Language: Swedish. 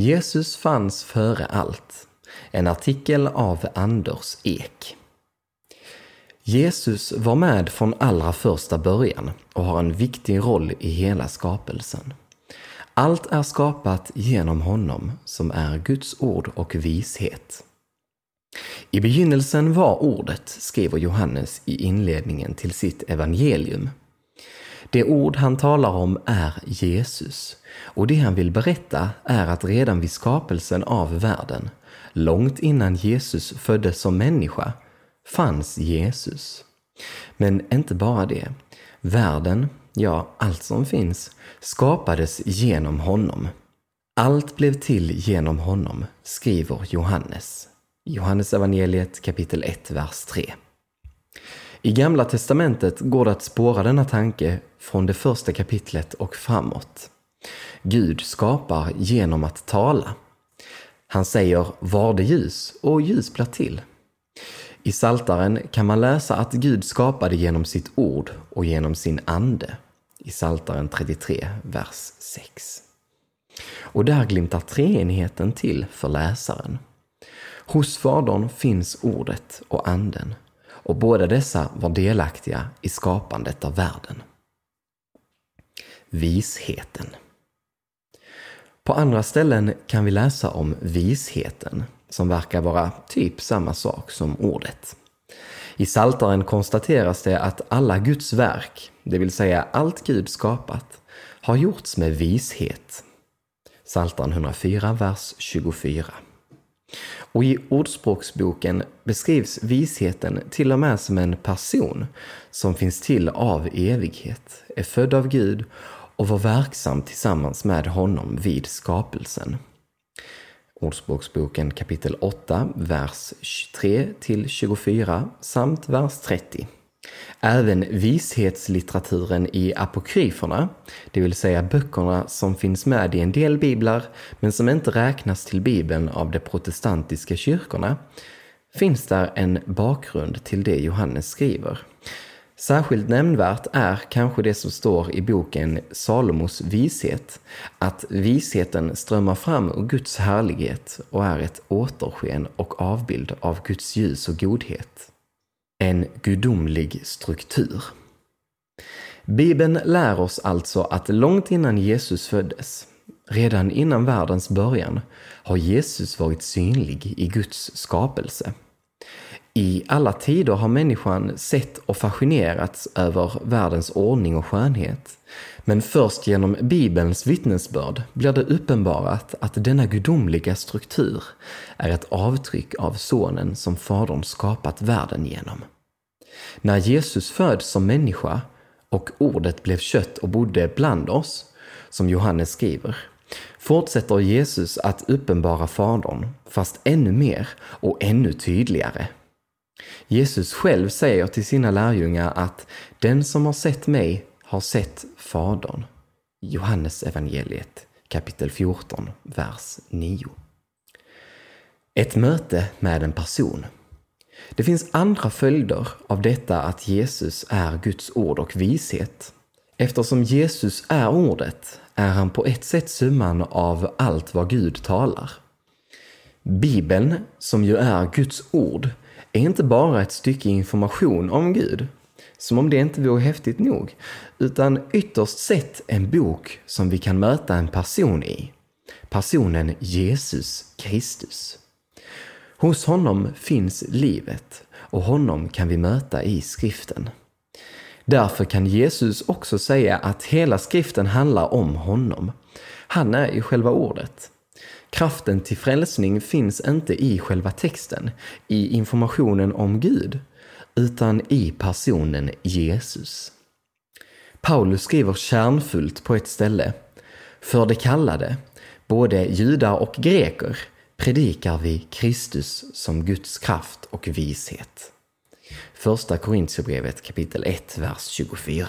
Jesus fanns före allt. En artikel av Anders Ek. Jesus var med från allra första början och har en viktig roll i hela skapelsen. Allt är skapat genom honom som är Guds ord och vishet. I begynnelsen var ordet, skriver Johannes i inledningen till sitt evangelium. Det ord han talar om är Jesus och det han vill berätta är att redan vid skapelsen av världen, långt innan Jesus föddes som människa, fanns Jesus. Men inte bara det. Världen, ja, allt som finns, skapades genom honom. Allt blev till genom honom, skriver Johannes. Johannes evangeliet kapitel 1, vers 3. I Gamla testamentet går det att spåra denna tanke från det första kapitlet och framåt. Gud skapar genom att tala. Han säger ”var det ljus” och ljus blir till. I Saltaren kan man läsa att Gud skapade genom sitt ord och genom sin ande. I Saltaren 33, vers 6. Och där glimtar treenigheten till för läsaren. Hos Fadern finns ordet och anden och båda dessa var delaktiga i skapandet av världen. Visheten. På andra ställen kan vi läsa om visheten, som verkar vara typ samma sak som ordet. I Saltaren konstateras det att alla Guds verk, det vill säga allt Gud skapat, har gjorts med vishet. Saltaren 104, vers 24. Och i Ordspråksboken beskrivs visheten till och med som en person som finns till av evighet, är född av Gud och var verksam tillsammans med honom vid skapelsen. Ordspråksboken kapitel 8, vers 23 till 24 samt vers 30. Även vishetslitteraturen i apokryferna, det vill säga böckerna som finns med i en del biblar men som inte räknas till bibeln av de protestantiska kyrkorna, finns där en bakgrund till det Johannes skriver. Särskilt nämnvärt är kanske det som står i boken Salomos vishet, att visheten strömmar fram ur Guds härlighet och är ett återsken och avbild av Guds ljus och godhet. En gudomlig struktur. Bibeln lär oss alltså att långt innan Jesus föddes, redan innan världens början, har Jesus varit synlig i Guds skapelse. I alla tider har människan sett och fascinerats över världens ordning och skönhet. Men först genom Bibelns vittnesbörd blir det uppenbarat att denna gudomliga struktur är ett avtryck av Sonen som Fadern skapat världen genom. När Jesus föds som människa och ordet blev kött och bodde bland oss, som Johannes skriver, fortsätter Jesus att uppenbara Fadern, fast ännu mer och ännu tydligare. Jesus själv säger till sina lärjungar att den som har sett mig har sett Fadern. Johannes evangeliet kapitel 14, vers 9. Ett möte med en person. Det finns andra följder av detta att Jesus är Guds ord och vishet. Eftersom Jesus är ordet är han på ett sätt summan av allt vad Gud talar. Bibeln, som ju är Guds ord, är inte bara ett stycke information om Gud, som om det inte vore häftigt nog, utan ytterst sett en bok som vi kan möta en person i. Personen Jesus Kristus. Hos honom finns livet och honom kan vi möta i skriften. Därför kan Jesus också säga att hela skriften handlar om honom. Han är ju själva ordet. Kraften till frälsning finns inte i själva texten, i informationen om Gud, utan i personen Jesus. Paulus skriver kärnfullt på ett ställe. För det kallade, både judar och greker, predikar vi Kristus som Guds kraft och vishet. Första Korintierbrevet kapitel 1, vers 24.